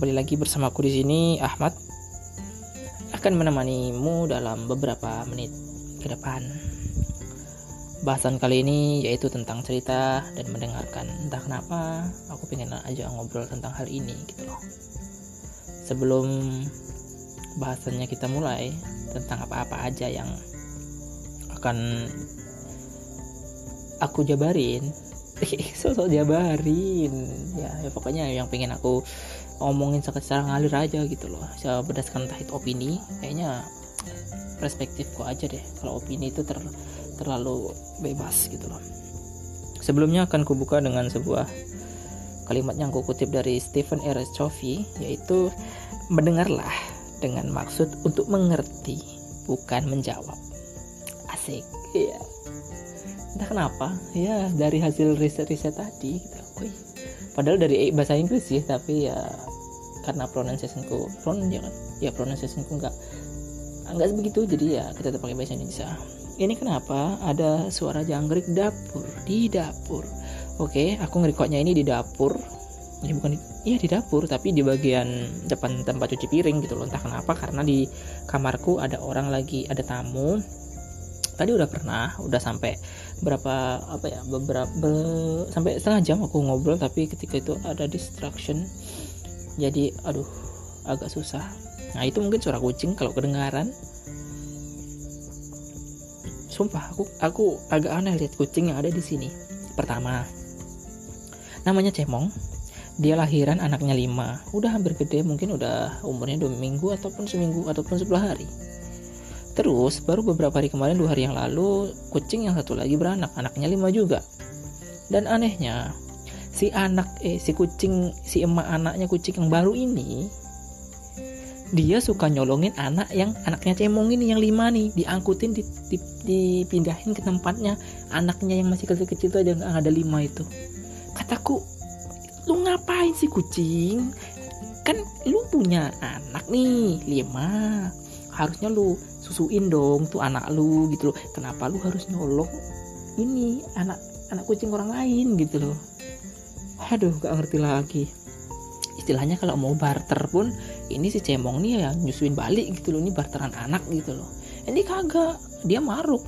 kembali lagi bersamaku di sini Ahmad akan menemanimu dalam beberapa menit ke depan. Bahasan kali ini yaitu tentang cerita dan mendengarkan. Entah kenapa aku pengen aja ngobrol tentang hal ini gitu loh. Sebelum bahasannya kita mulai tentang apa-apa aja yang akan aku jabarin sosok jabarin ya, ya pokoknya yang pengen aku ngomongin secara ngalir aja gitu loh. Saya berdasarkan entah itu opini kayaknya perspektifku aja deh. Kalau opini itu ter, terlalu bebas gitu loh. Sebelumnya akan kubuka dengan sebuah kalimat yang kukutip dari Stephen R. Covey yaitu mendengarlah dengan maksud untuk mengerti bukan menjawab. Asik. Ya entah kenapa ya dari hasil riset-riset tadi gitu Wih, padahal dari bahasa Inggris sih tapi ya karena pronunciationku pron ya kan? Ya pronunciationku nggak nggak begitu jadi ya kita tetap pakai bahasa Indonesia. Ini kenapa ada suara jangkrik dapur? Di dapur. Oke aku ngerekodnya ini di dapur. Ini bukan iya di dapur tapi di bagian depan tempat cuci piring gitu loh. Entah kenapa karena di kamarku ada orang lagi ada tamu tadi udah pernah udah sampai berapa apa ya beberapa be, sampai setengah jam aku ngobrol tapi ketika itu ada distraction jadi aduh agak susah. Nah itu mungkin suara kucing kalau kedengaran. Sumpah aku aku agak aneh lihat kucing yang ada di sini. Pertama namanya cemong. Dia lahiran anaknya lima. Udah hampir gede mungkin udah umurnya dua minggu ataupun seminggu ataupun sebelah hari Terus baru beberapa hari kemarin dua hari yang lalu kucing yang satu lagi beranak, anaknya lima juga. Dan anehnya si anak eh si kucing si emak anaknya kucing yang baru ini dia suka nyolongin anak yang anaknya cemong ini yang lima nih diangkutin di, di, dipindahin ke tempatnya anaknya yang masih kecil-kecil tuh aja nggak ada lima itu. Kataku lu ngapain sih kucing? Kan lu punya anak nih lima. Harusnya lu susuin dong tuh anak lu gitu loh. Kenapa lu harus nyolong ini anak anak kucing orang lain gitu loh. Aduh gak ngerti lagi. Istilahnya kalau mau barter pun ini si cemong nih ya nyusuin balik gitu loh ini barteran anak gitu loh. Ini kagak dia maruk.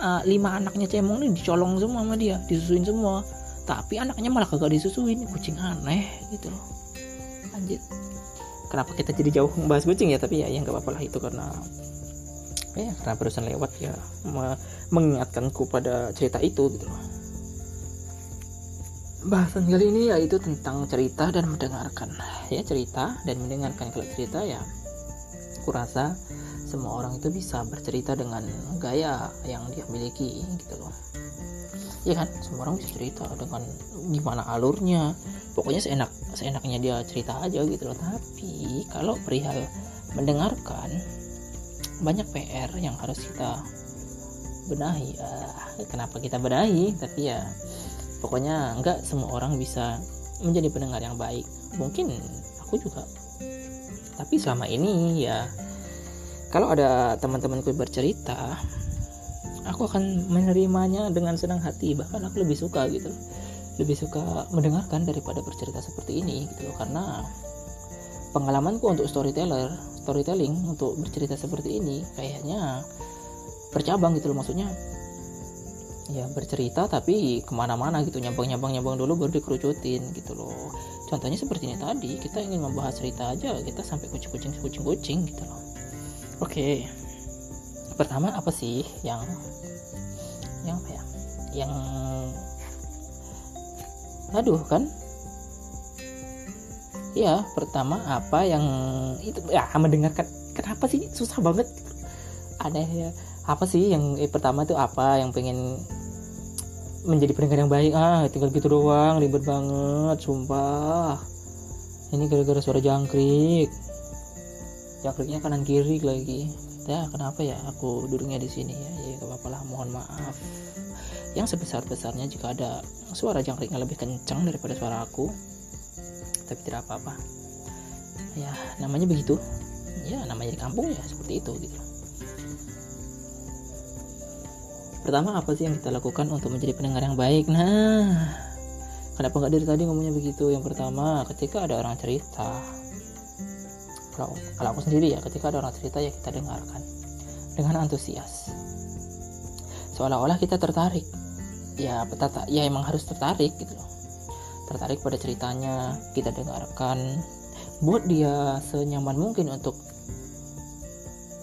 Uh, lima anaknya cemong nih dicolong semua sama dia disusuin semua. Tapi anaknya malah kagak disusuin kucing aneh gitu loh. Lanjut kenapa kita jadi jauh membahas kucing ya? Tapi ya yang gak apa-apa lah itu karena ya karena barusan lewat ya mengingatkanku pada cerita itu gitu loh. Bahasan kali ini yaitu tentang cerita dan mendengarkan. Ya cerita dan mendengarkan. Kalau cerita ya kurasa semua orang itu bisa bercerita dengan gaya yang dia miliki gitu loh. Ya kan? Semua orang bisa cerita dengan gimana alurnya. Pokoknya seenak seenaknya dia cerita aja gitu loh. Tapi kalau perihal mendengarkan banyak PR yang harus kita benahi. Uh, kenapa kita benahi? Tapi ya pokoknya enggak semua orang bisa menjadi pendengar yang baik. Mungkin aku juga. Tapi selama ini ya kalau ada teman-temanku bercerita aku akan menerimanya dengan senang hati. Bahkan aku lebih suka gitu. Lebih suka mendengarkan daripada bercerita seperti ini gitu. Karena pengalamanku untuk storyteller storytelling untuk bercerita seperti ini kayaknya bercabang gitu loh maksudnya. Ya bercerita tapi ke mana-mana gitu nyambang-nyambang nyambang dulu baru dikerucutin gitu loh. Contohnya seperti ini tadi kita ingin membahas cerita aja kita sampai kucing-kucing kucing-kucing gitu loh. Oke pertama apa sih yang yang apa ya? Yang aduh kan ya pertama apa yang itu? Ya mendengarkan kenapa sih? Susah banget. Aneh ya. Apa sih yang eh, pertama itu apa yang pengen menjadi pendengar yang baik? Ah tinggal gitu doang ribet banget sumpah. Ini gara-gara suara jangkrik. Jangkriknya kanan kiri lagi. Ya kenapa ya? Aku duduknya di sini ya. Ya gak apa-apa lah mohon maaf. Yang sebesar besarnya jika ada suara jangkriknya lebih kencang daripada suara aku tapi tidak apa-apa. Ya namanya begitu. Ya namanya di kampung ya seperti itu gitu. Pertama apa sih yang kita lakukan untuk menjadi pendengar yang baik? Nah kenapa nggak dari tadi ngomongnya begitu? Yang pertama ketika ada orang cerita kalau kalau aku sendiri ya ketika ada orang cerita ya kita dengarkan dengan antusias. Seolah-olah kita tertarik. Ya petata ya emang harus tertarik gitu loh tertarik pada ceritanya. Kita dengarkan. Buat dia senyaman mungkin untuk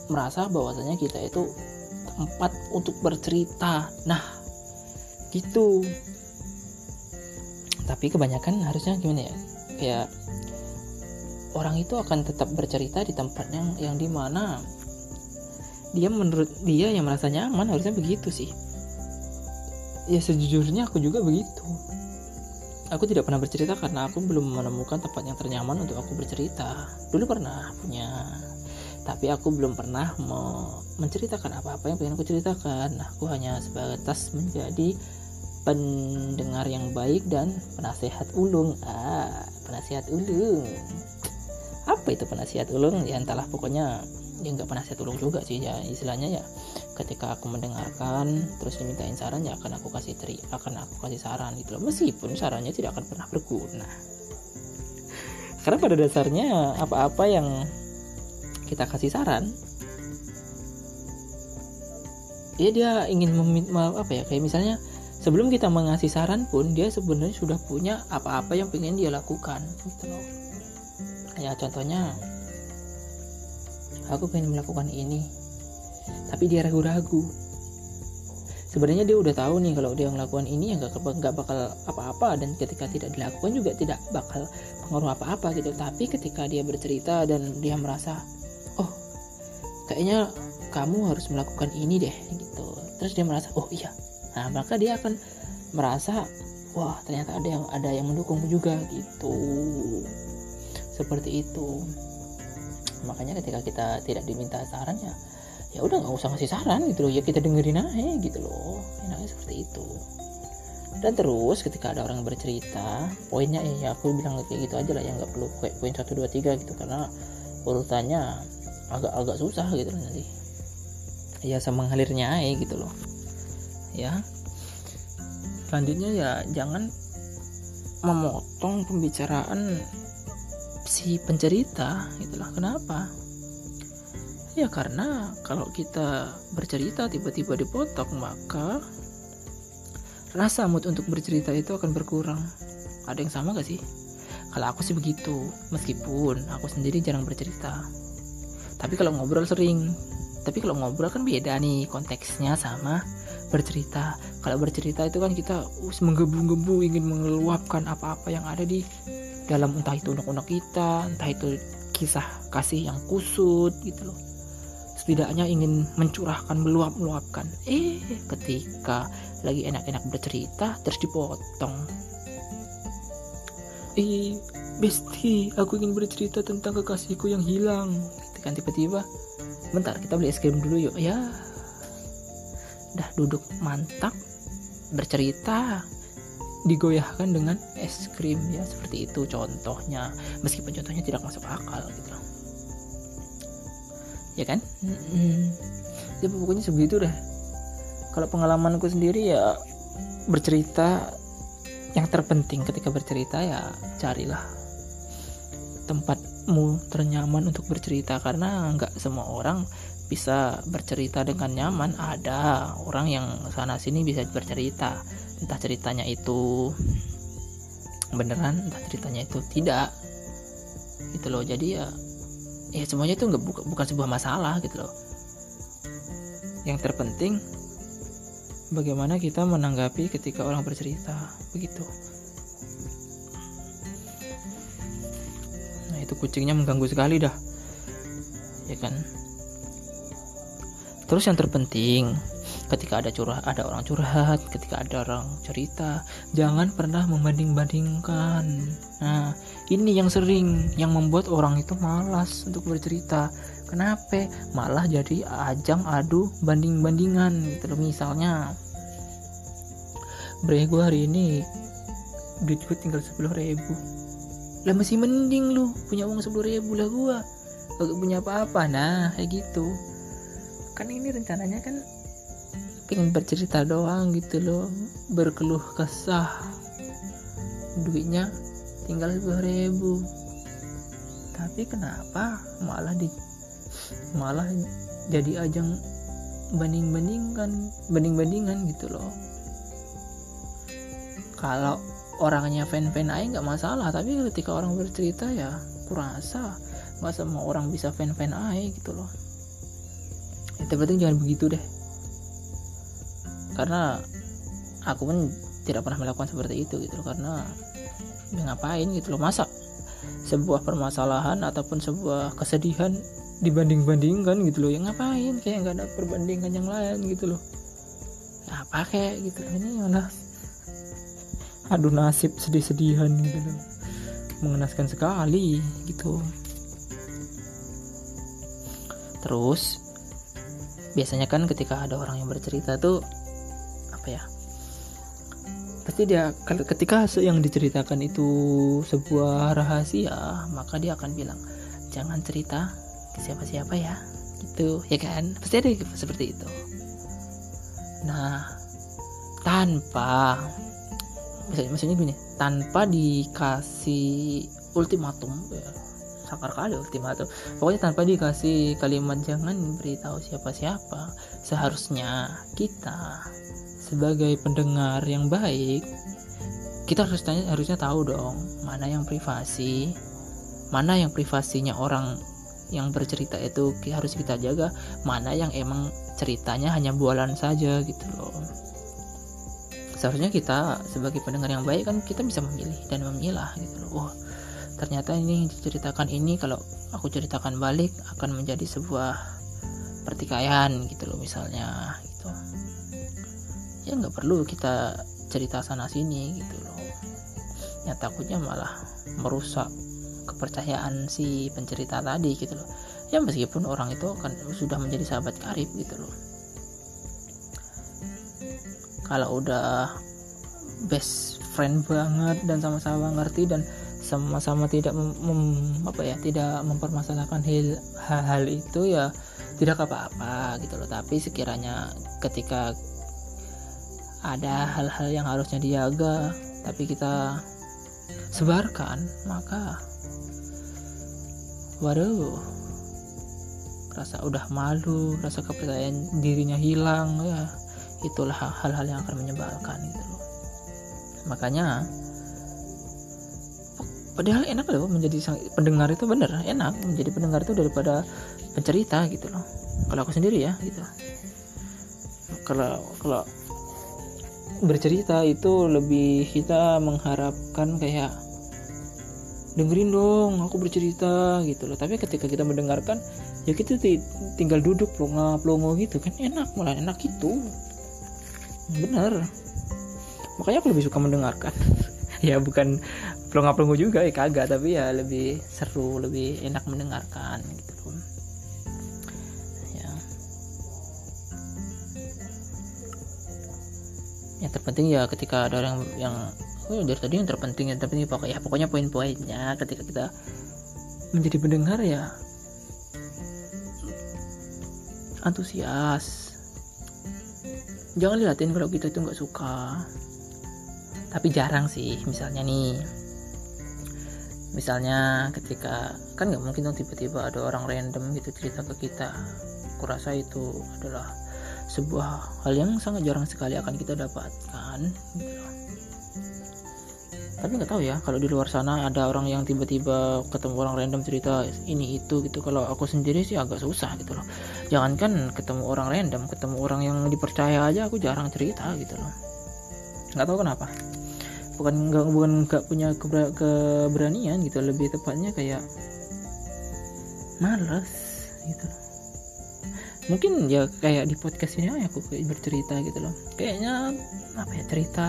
merasa bahwasanya kita itu tempat untuk bercerita. Nah gitu. Tapi kebanyakan harusnya gimana ya? Kayak orang itu akan tetap bercerita di tempat yang yang di mana dia menurut dia yang merasa nyaman harusnya begitu sih. Ya sejujurnya aku juga begitu aku tidak pernah bercerita karena aku belum menemukan tempat yang ternyaman untuk aku bercerita. Dulu pernah punya tapi aku belum pernah menceritakan apa-apa yang pengen aku ceritakan. Aku hanya sebatas menjadi pendengar yang baik dan penasehat ulung. Ah penasehat ulung. Apa itu penasehat ulung? Ya entahlah pokoknya ya nggak penasihat ulung juga sih ya istilahnya ya ketika aku mendengarkan terus dimintain saran ya akan aku kasih teri akan aku kasih saran gitu loh. Meskipun sarannya tidak akan pernah berguna. Karena pada dasarnya apa-apa yang kita kasih saran ya dia ingin meminta apa ya kayak misalnya sebelum kita mengasih saran pun dia sebenarnya sudah punya apa-apa yang pengen dia lakukan gitu loh. Ya contohnya aku pengen melakukan ini tapi dia ragu-ragu. Sebenarnya dia udah tahu nih kalau dia melakukan ini ya nggak bakal apa-apa dan ketika tidak dilakukan juga tidak bakal pengaruh apa-apa gitu. Tapi ketika dia bercerita dan dia merasa oh kayaknya kamu harus melakukan ini deh gitu. Terus dia merasa oh iya. Nah maka dia akan merasa wah ternyata ada yang ada yang mendukung juga gitu. Seperti itu. Makanya ketika kita tidak diminta saran ya udah nggak usah ngasih saran gitu loh. Ya kita dengerin aja gitu loh. Enaknya seperti itu. Dan terus ketika ada orang bercerita poinnya ya aku bilang kayak gitu aja lah ya nggak perlu kayak poin satu dua tiga gitu. Karena urutannya agak-agak susah gitu loh nanti. Ya sama ngalirnya aja gitu loh. Ya. Selanjutnya ya jangan memotong pembicaraan si pencerita itulah kenapa Ya karena kalau kita bercerita tiba-tiba dipotong maka rasa mood untuk bercerita itu akan berkurang. Ada yang sama gak sih? Kalau aku sih begitu, meskipun aku sendiri jarang bercerita. Tapi kalau ngobrol sering. Tapi kalau ngobrol kan beda nih konteksnya sama bercerita. Kalau bercerita itu kan kita us menggebu-gebu ingin mengeluapkan apa-apa yang ada di dalam entah itu unek-unek kita, entah itu kisah kasih yang kusut gitu loh setidaknya ingin mencurahkan meluap-meluapkan eh ketika lagi enak-enak bercerita terus dipotong. Eh besti aku ingin bercerita tentang kekasihku yang hilang. Gitu kan tiba-tiba bentar kita beli es krim dulu yuk. Ya. Dah duduk mantap bercerita. Digoyahkan dengan es krim ya seperti itu contohnya. Meskipun contohnya tidak masuk akal gitu ya kan? Hmm. ya pokoknya sebegitu deh. Kalau pengalamanku sendiri ya bercerita yang terpenting ketika bercerita ya carilah tempatmu ternyaman untuk bercerita. Karena nggak semua orang bisa bercerita dengan nyaman. Ada orang yang sana sini bisa bercerita. Entah ceritanya itu beneran entah ceritanya itu tidak. Gitu loh. Jadi ya ya semuanya itu nggak buka, bukan sebuah masalah gitu loh. Yang terpenting bagaimana kita menanggapi ketika orang bercerita begitu. Nah itu kucingnya mengganggu sekali dah. Ya kan? Terus yang terpenting ketika ada curah ada orang curhat. Ketika ada orang cerita jangan pernah membanding-bandingkan. Nah ini yang sering yang membuat orang itu malas untuk bercerita. Kenapa? Malah jadi ajang adu banding-bandingan gitu misalnya. Bre gue hari ini duit gue tinggal sepuluh ribu. Lah masih mending lu punya uang sepuluh ribu lah gue gak punya apa-apa. Nah kayak gitu. Kan ini rencananya kan pengen bercerita doang gitu loh. Berkeluh kesah. Duitnya tinggal sepuluh ribu. Tapi kenapa malah di malah jadi ajang banding-bandingkan banding-bandingan gitu loh. Kalau orangnya fan-fan aja nggak masalah tapi ketika orang bercerita ya kurasa nggak semua orang bisa fan-fan aja gitu loh. Ya penting jangan begitu deh karena aku pun tidak pernah melakukan seperti itu gitu loh. Karena ya ngapain? gitu loh. Masa sebuah permasalahan ataupun sebuah kesedihan dibanding-bandingkan gitu loh. Yang ngapain? Kayak nggak ada perbandingan yang lain gitu loh. Apa kayak gitu ini malah aduh nasib sedih-sedihan gitu loh. Mengenaskan sekali gitu. Terus biasanya kan ketika ada orang yang bercerita tuh apa ya? Pasti dia ketika yang diceritakan itu sebuah rahasia maka dia akan bilang jangan cerita ke siapa-siapa ya gitu ya kan? Pasti ada seperti itu. Nah tanpa misalnya, maksudnya gini tanpa dikasih ultimatum ya, sakar kali ultimatum. Pokoknya tanpa dikasih kalimat jangan beritahu siapa-siapa seharusnya kita sebagai pendengar yang baik kita harus tanya, harusnya tahu dong mana yang privasi mana yang privasinya orang yang bercerita itu harus kita jaga mana yang emang ceritanya hanya bualan saja gitu loh. Seharusnya kita sebagai pendengar yang baik kan kita bisa memilih dan memilah gitu loh. Wah ternyata ini diceritakan ini kalau aku ceritakan balik akan menjadi sebuah pertikaian gitu loh misalnya ya nggak perlu kita cerita sana sini gitu loh. Ya takutnya malah merusak kepercayaan si pencerita tadi gitu loh. Ya meskipun orang itu kan sudah menjadi sahabat karib gitu loh. Kalau udah best friend banget dan sama-sama ngerti dan sama-sama tidak mem, mem, apa ya tidak mempermasalahkan hal-hal itu ya tidak apa-apa gitu loh. Tapi sekiranya ketika ada hal-hal yang harusnya dijaga tapi kita sebarkan maka waduh rasa udah malu rasa kepercayaan dirinya hilang ya. Itulah hal-hal yang akan menyebalkan gitu loh. Makanya padahal enak loh menjadi pendengar itu bener enak menjadi pendengar itu daripada pencerita gitu loh. Kalau aku sendiri ya gitu. Kalau kalau bercerita itu lebih kita mengharapkan kayak dengerin dong aku bercerita gitu loh. Tapi ketika kita mendengarkan ya kita tinggal duduk plonga plongo gitu kan enak malah enak gitu. Bener. Makanya aku lebih suka mendengarkan. Ya bukan pelongo pelongo juga ya kagak tapi ya lebih seru lebih enak mendengarkan gitu yang terpenting ya ketika ada orang yang oh dari tadi yang terpenting yang terpenting pokoknya ya pokoknya poin-poinnya ketika kita menjadi pendengar ya. Antusias. Jangan liatin kalau kita itu nggak suka. Tapi jarang sih misalnya nih. Misalnya ketika kan nggak mungkin dong tiba-tiba ada orang random gitu cerita ke kita. Kurasa itu adalah sebuah hal yang sangat jarang sekali akan kita dapatkan. Tapi nggak tahu ya kalau di luar sana ada orang yang tiba-tiba ketemu orang random cerita ini itu gitu. Kalau aku sendiri sih agak susah gitu loh. Jangankan ketemu orang random ketemu orang yang dipercaya aja aku jarang cerita gitu loh. Nggak tahu kenapa. Bukan nggak bukan nggak punya keber, keberanian gitu. Lebih tepatnya kayak males gitu loh mungkin ya kayak di podcast ini aku kayak bercerita gitu loh. Kayaknya apa ya cerita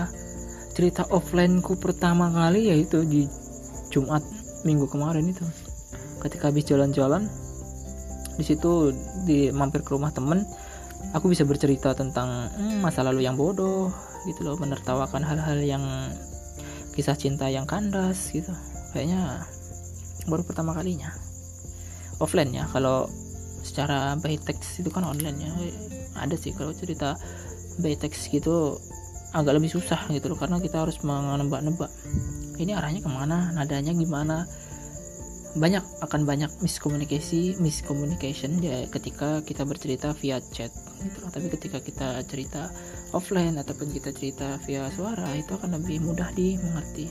cerita offlineku pertama kali yaitu di Jumat minggu kemarin itu. Ketika habis jalan-jalan di situ di mampir ke rumah temen aku bisa bercerita tentang hmm, masa lalu yang bodoh gitu loh. Menertawakan hal-hal yang kisah cinta yang kandas gitu. Kayaknya baru pertama kalinya. Offline ya kalau secara by text itu kan online ya ada sih kalau cerita by text gitu agak lebih susah gitu loh karena kita harus menebak-nebak ini arahnya ke mana? Nadanya gimana? Banyak akan banyak miskomunikasi miscommunication ya ketika kita bercerita via chat gitu tapi ketika kita cerita offline ataupun kita cerita via suara itu akan lebih mudah dimengerti.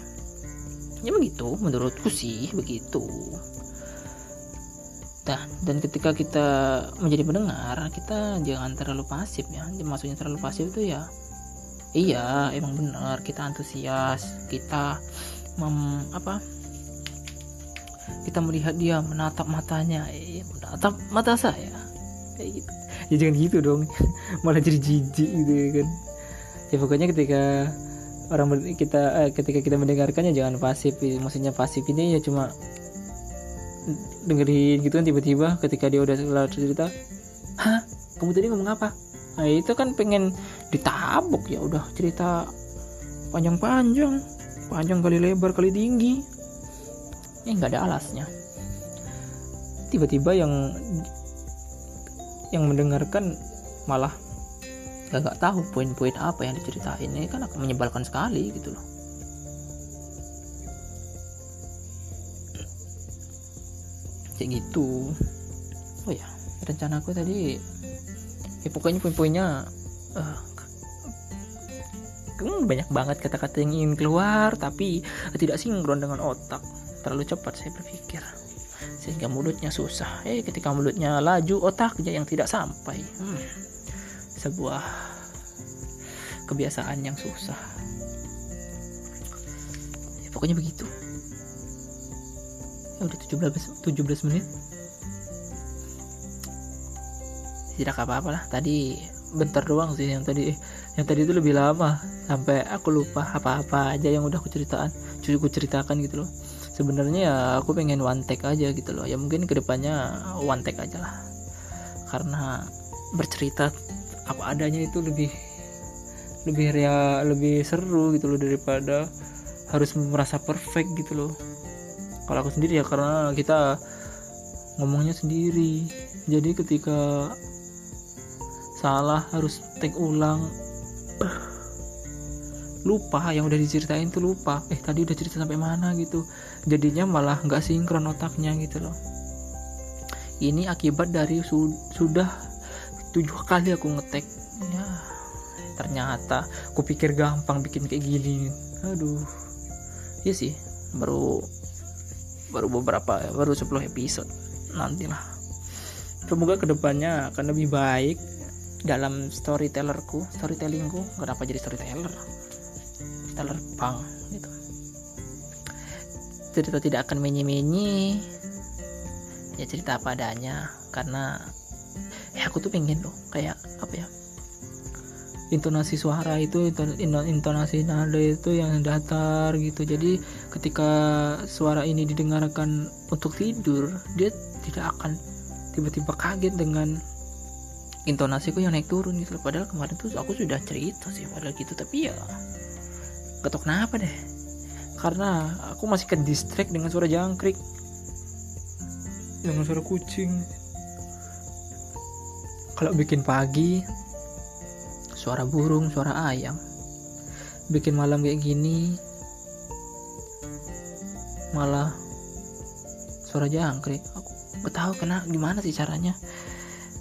Ya begitu menurutku sih begitu nah dan ketika kita menjadi pendengar kita jangan terlalu pasif ya. Maksudnya terlalu pasif itu ya iya emang benar kita antusias kita mem, apa kita melihat dia menatap matanya. Eh, menatap mata saya. Kayak gitu. Ya jangan gitu dong. Malah jadi jijik gitu ya kan. Ya pokoknya ketika orang kita eh, ketika kita mendengarkannya jangan pasif. Maksudnya pasif ini ya cuma dengerin gitu kan tiba-tiba ketika dia udah selesai cerita hah? Kamu tadi ngomong apa? Nah itu kan pengen ditabuk ya udah cerita panjang-panjang panjang kali lebar kali tinggi. Eh nggak ada alasnya. Tiba-tiba yang yang mendengarkan malah gak, gak tahu poin-poin apa yang diceritain. Ini kan akan menyebalkan sekali gitu loh kayak gitu. Oh ya rencana aku tadi ya pokoknya poin-poinnya uh, banyak banget kata-kata yang ingin keluar tapi tidak sinkron dengan otak. Terlalu cepat saya berpikir sehingga mulutnya susah. Eh ketika mulutnya laju otaknya yang tidak sampai. Hmm, sebuah kebiasaan yang susah. Ya, pokoknya begitu ya udah 17 17 menit. Tidak apa-apa lah. Tadi bentar doang sih yang tadi. Yang tadi itu lebih lama. Sampai aku lupa apa-apa aja yang udah aku ceritakan cukup ceritakan gitu loh. Sebenarnya ya aku pengen one take aja gitu loh. Ya mungkin ke depannya one take aja lah. Karena bercerita apa adanya itu lebih lebih rea lebih seru gitu loh daripada harus merasa perfect gitu loh kalau aku sendiri ya karena kita ngomongnya sendiri. Jadi ketika salah harus take ulang lupa yang udah diceritain tuh lupa. Eh tadi udah cerita sampai mana gitu. Jadinya malah nggak sinkron otaknya gitu loh. Ini akibat dari su sudah tujuh kali aku ngetek ya ternyata aku pikir gampang bikin kayak gini. Aduh. Iya sih baru baru beberapa baru 10 episode nantilah. Semoga ke depannya akan lebih baik dalam storytellerku storytellingku. Kenapa jadi storyteller. Terbang gitu. Cerita tidak akan menyi-menyi ya cerita apa adanya. Karena ya aku tuh pengen loh kayak apa ya intonasi suara itu intonasi nada itu yang datar gitu. Jadi ketika suara ini didengarkan untuk tidur dia tidak akan tiba-tiba kaget dengan intonasiku yang naik turun gitu padahal kemarin tuh aku sudah cerita sih padahal gitu. Tapi ya ketok kenapa deh. Karena aku masih ke distract dengan suara jangkrik. Dengan suara kucing. Kalau bikin pagi suara burung suara ayam. Bikin malam kayak gini malah suara jangkrik. Aku gak tahu kena gimana sih caranya.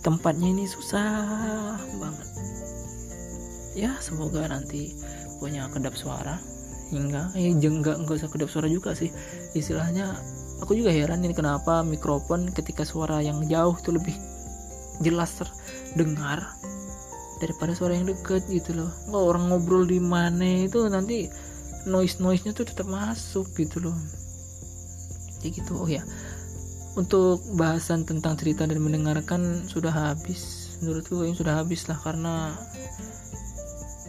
Tempatnya ini susah banget. Ya semoga nanti punya kedap suara. Hingga eh enggak enggak usah kedap suara juga sih. Istilahnya aku juga heran ini kenapa mikrofon ketika suara yang jauh itu lebih jelas terdengar daripada suara yang dekat gitu loh. Nggak orang ngobrol di mana itu nanti noise noise nya tuh tetap masuk gitu loh. Jadi gitu oh ya. Untuk bahasan tentang cerita dan mendengarkan sudah habis. Menurutku ini sudah habis lah karena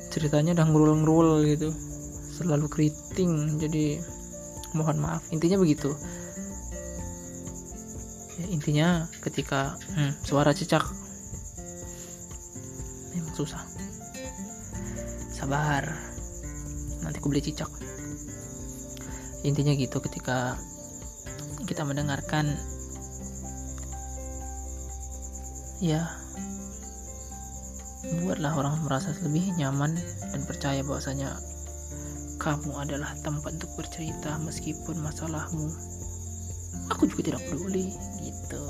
ceritanya udah ngerul-ngerul gitu. Selalu keriting jadi mohon maaf. Intinya begitu. Ya, intinya ketika hmm, suara memang susah. Sabar. Nanti aku beli cicak. Intinya gitu ketika kita mendengarkan ya buatlah orang merasa lebih nyaman dan percaya bahwasanya kamu adalah tempat untuk bercerita meskipun masalahmu. Aku juga tidak peduli gitu.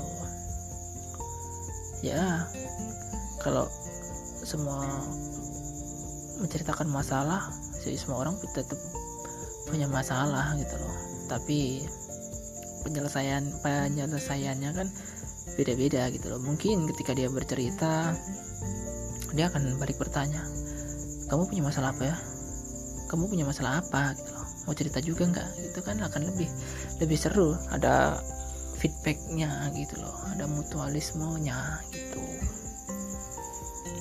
Ya kalau semua menceritakan masalah jadi semua orang tetap punya masalah gitu loh. Tapi penyelesaian penyelesaiannya kan beda-beda gitu loh. Mungkin ketika dia bercerita dia akan balik bertanya kamu punya masalah apa ya? Kamu punya masalah apa? gitu loh. Mau cerita juga nggak? Gitu kan akan lebih lebih seru ada feedbacknya gitu loh ada mutualismenya gitu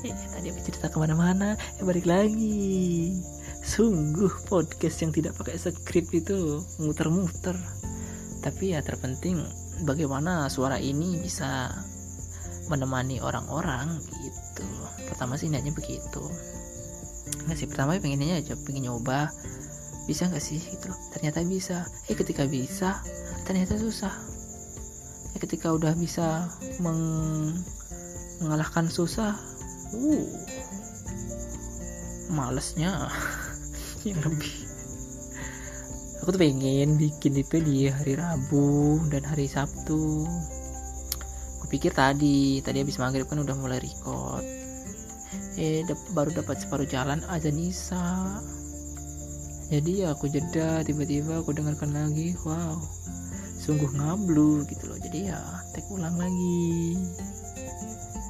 eh, tadi habis cerita ke mana-mana. Eh balik lagi. Sungguh podcast yang tidak pakai skrip itu muter-muter. Tapi ya terpenting bagaimana suara ini bisa menemani orang-orang gitu. Pertama sih niatnya begitu. Nggak sih? Pertama pengennya aja pengen nyoba. Bisa nggak sih? Gitu ternyata bisa. Eh ketika bisa ternyata susah. Ya, ketika udah bisa meng mengalahkan susah uh. Malesnya. Yang lebih. Aku tuh pengen bikin itu di hari Rabu dan hari Sabtu. Aku pikir tadi tadi habis maghrib kan udah mulai record. Eh dap baru dapat separuh jalan aja Nisa. Jadi ya aku jeda tiba-tiba aku dengarkan lagi wow sungguh ngablu gitu loh. Jadi ya tek ulang lagi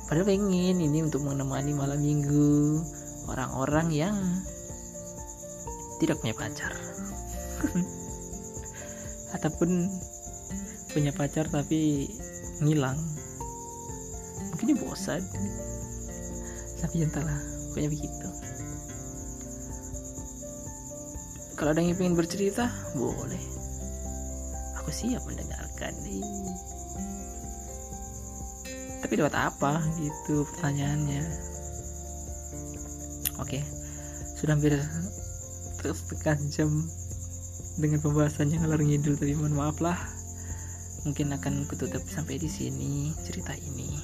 padahal pengen ini untuk menemani malam minggu orang-orang yang tidak punya pacar. Ataupun punya pacar tapi ngilang. Mungkin bosan. Tapi entahlah pokoknya begitu. Kalau ada yang ingin bercerita boleh. Aku siap mendengarkan. nih tapi dapat apa gitu pertanyaannya? Oke sudah hampir setengah jam dengan pembahasan yang ngalor ngidul tapi mohon maaf lah. Mungkin akan kututup sampai di sini cerita ini.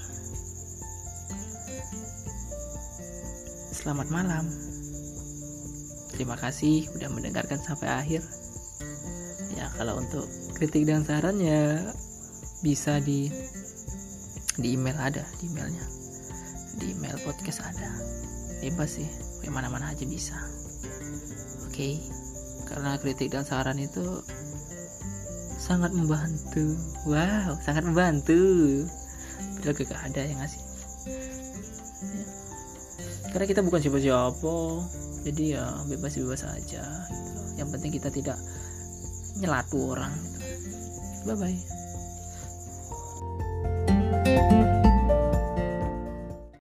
Selamat malam. Terima kasih udah mendengarkan sampai akhir. Ya kalau untuk kritik dan sarannya bisa di di email ada di emailnya di email podcast ada bebas sih mana mana aja bisa oke okay? karena kritik dan saran itu sangat membantu wow sangat membantu padahal gak ada yang ngasih ya. karena kita bukan siapa-siapa jadi ya bebas-bebas aja gitu. yang penting kita tidak nyelatu orang gitu. bye bye Música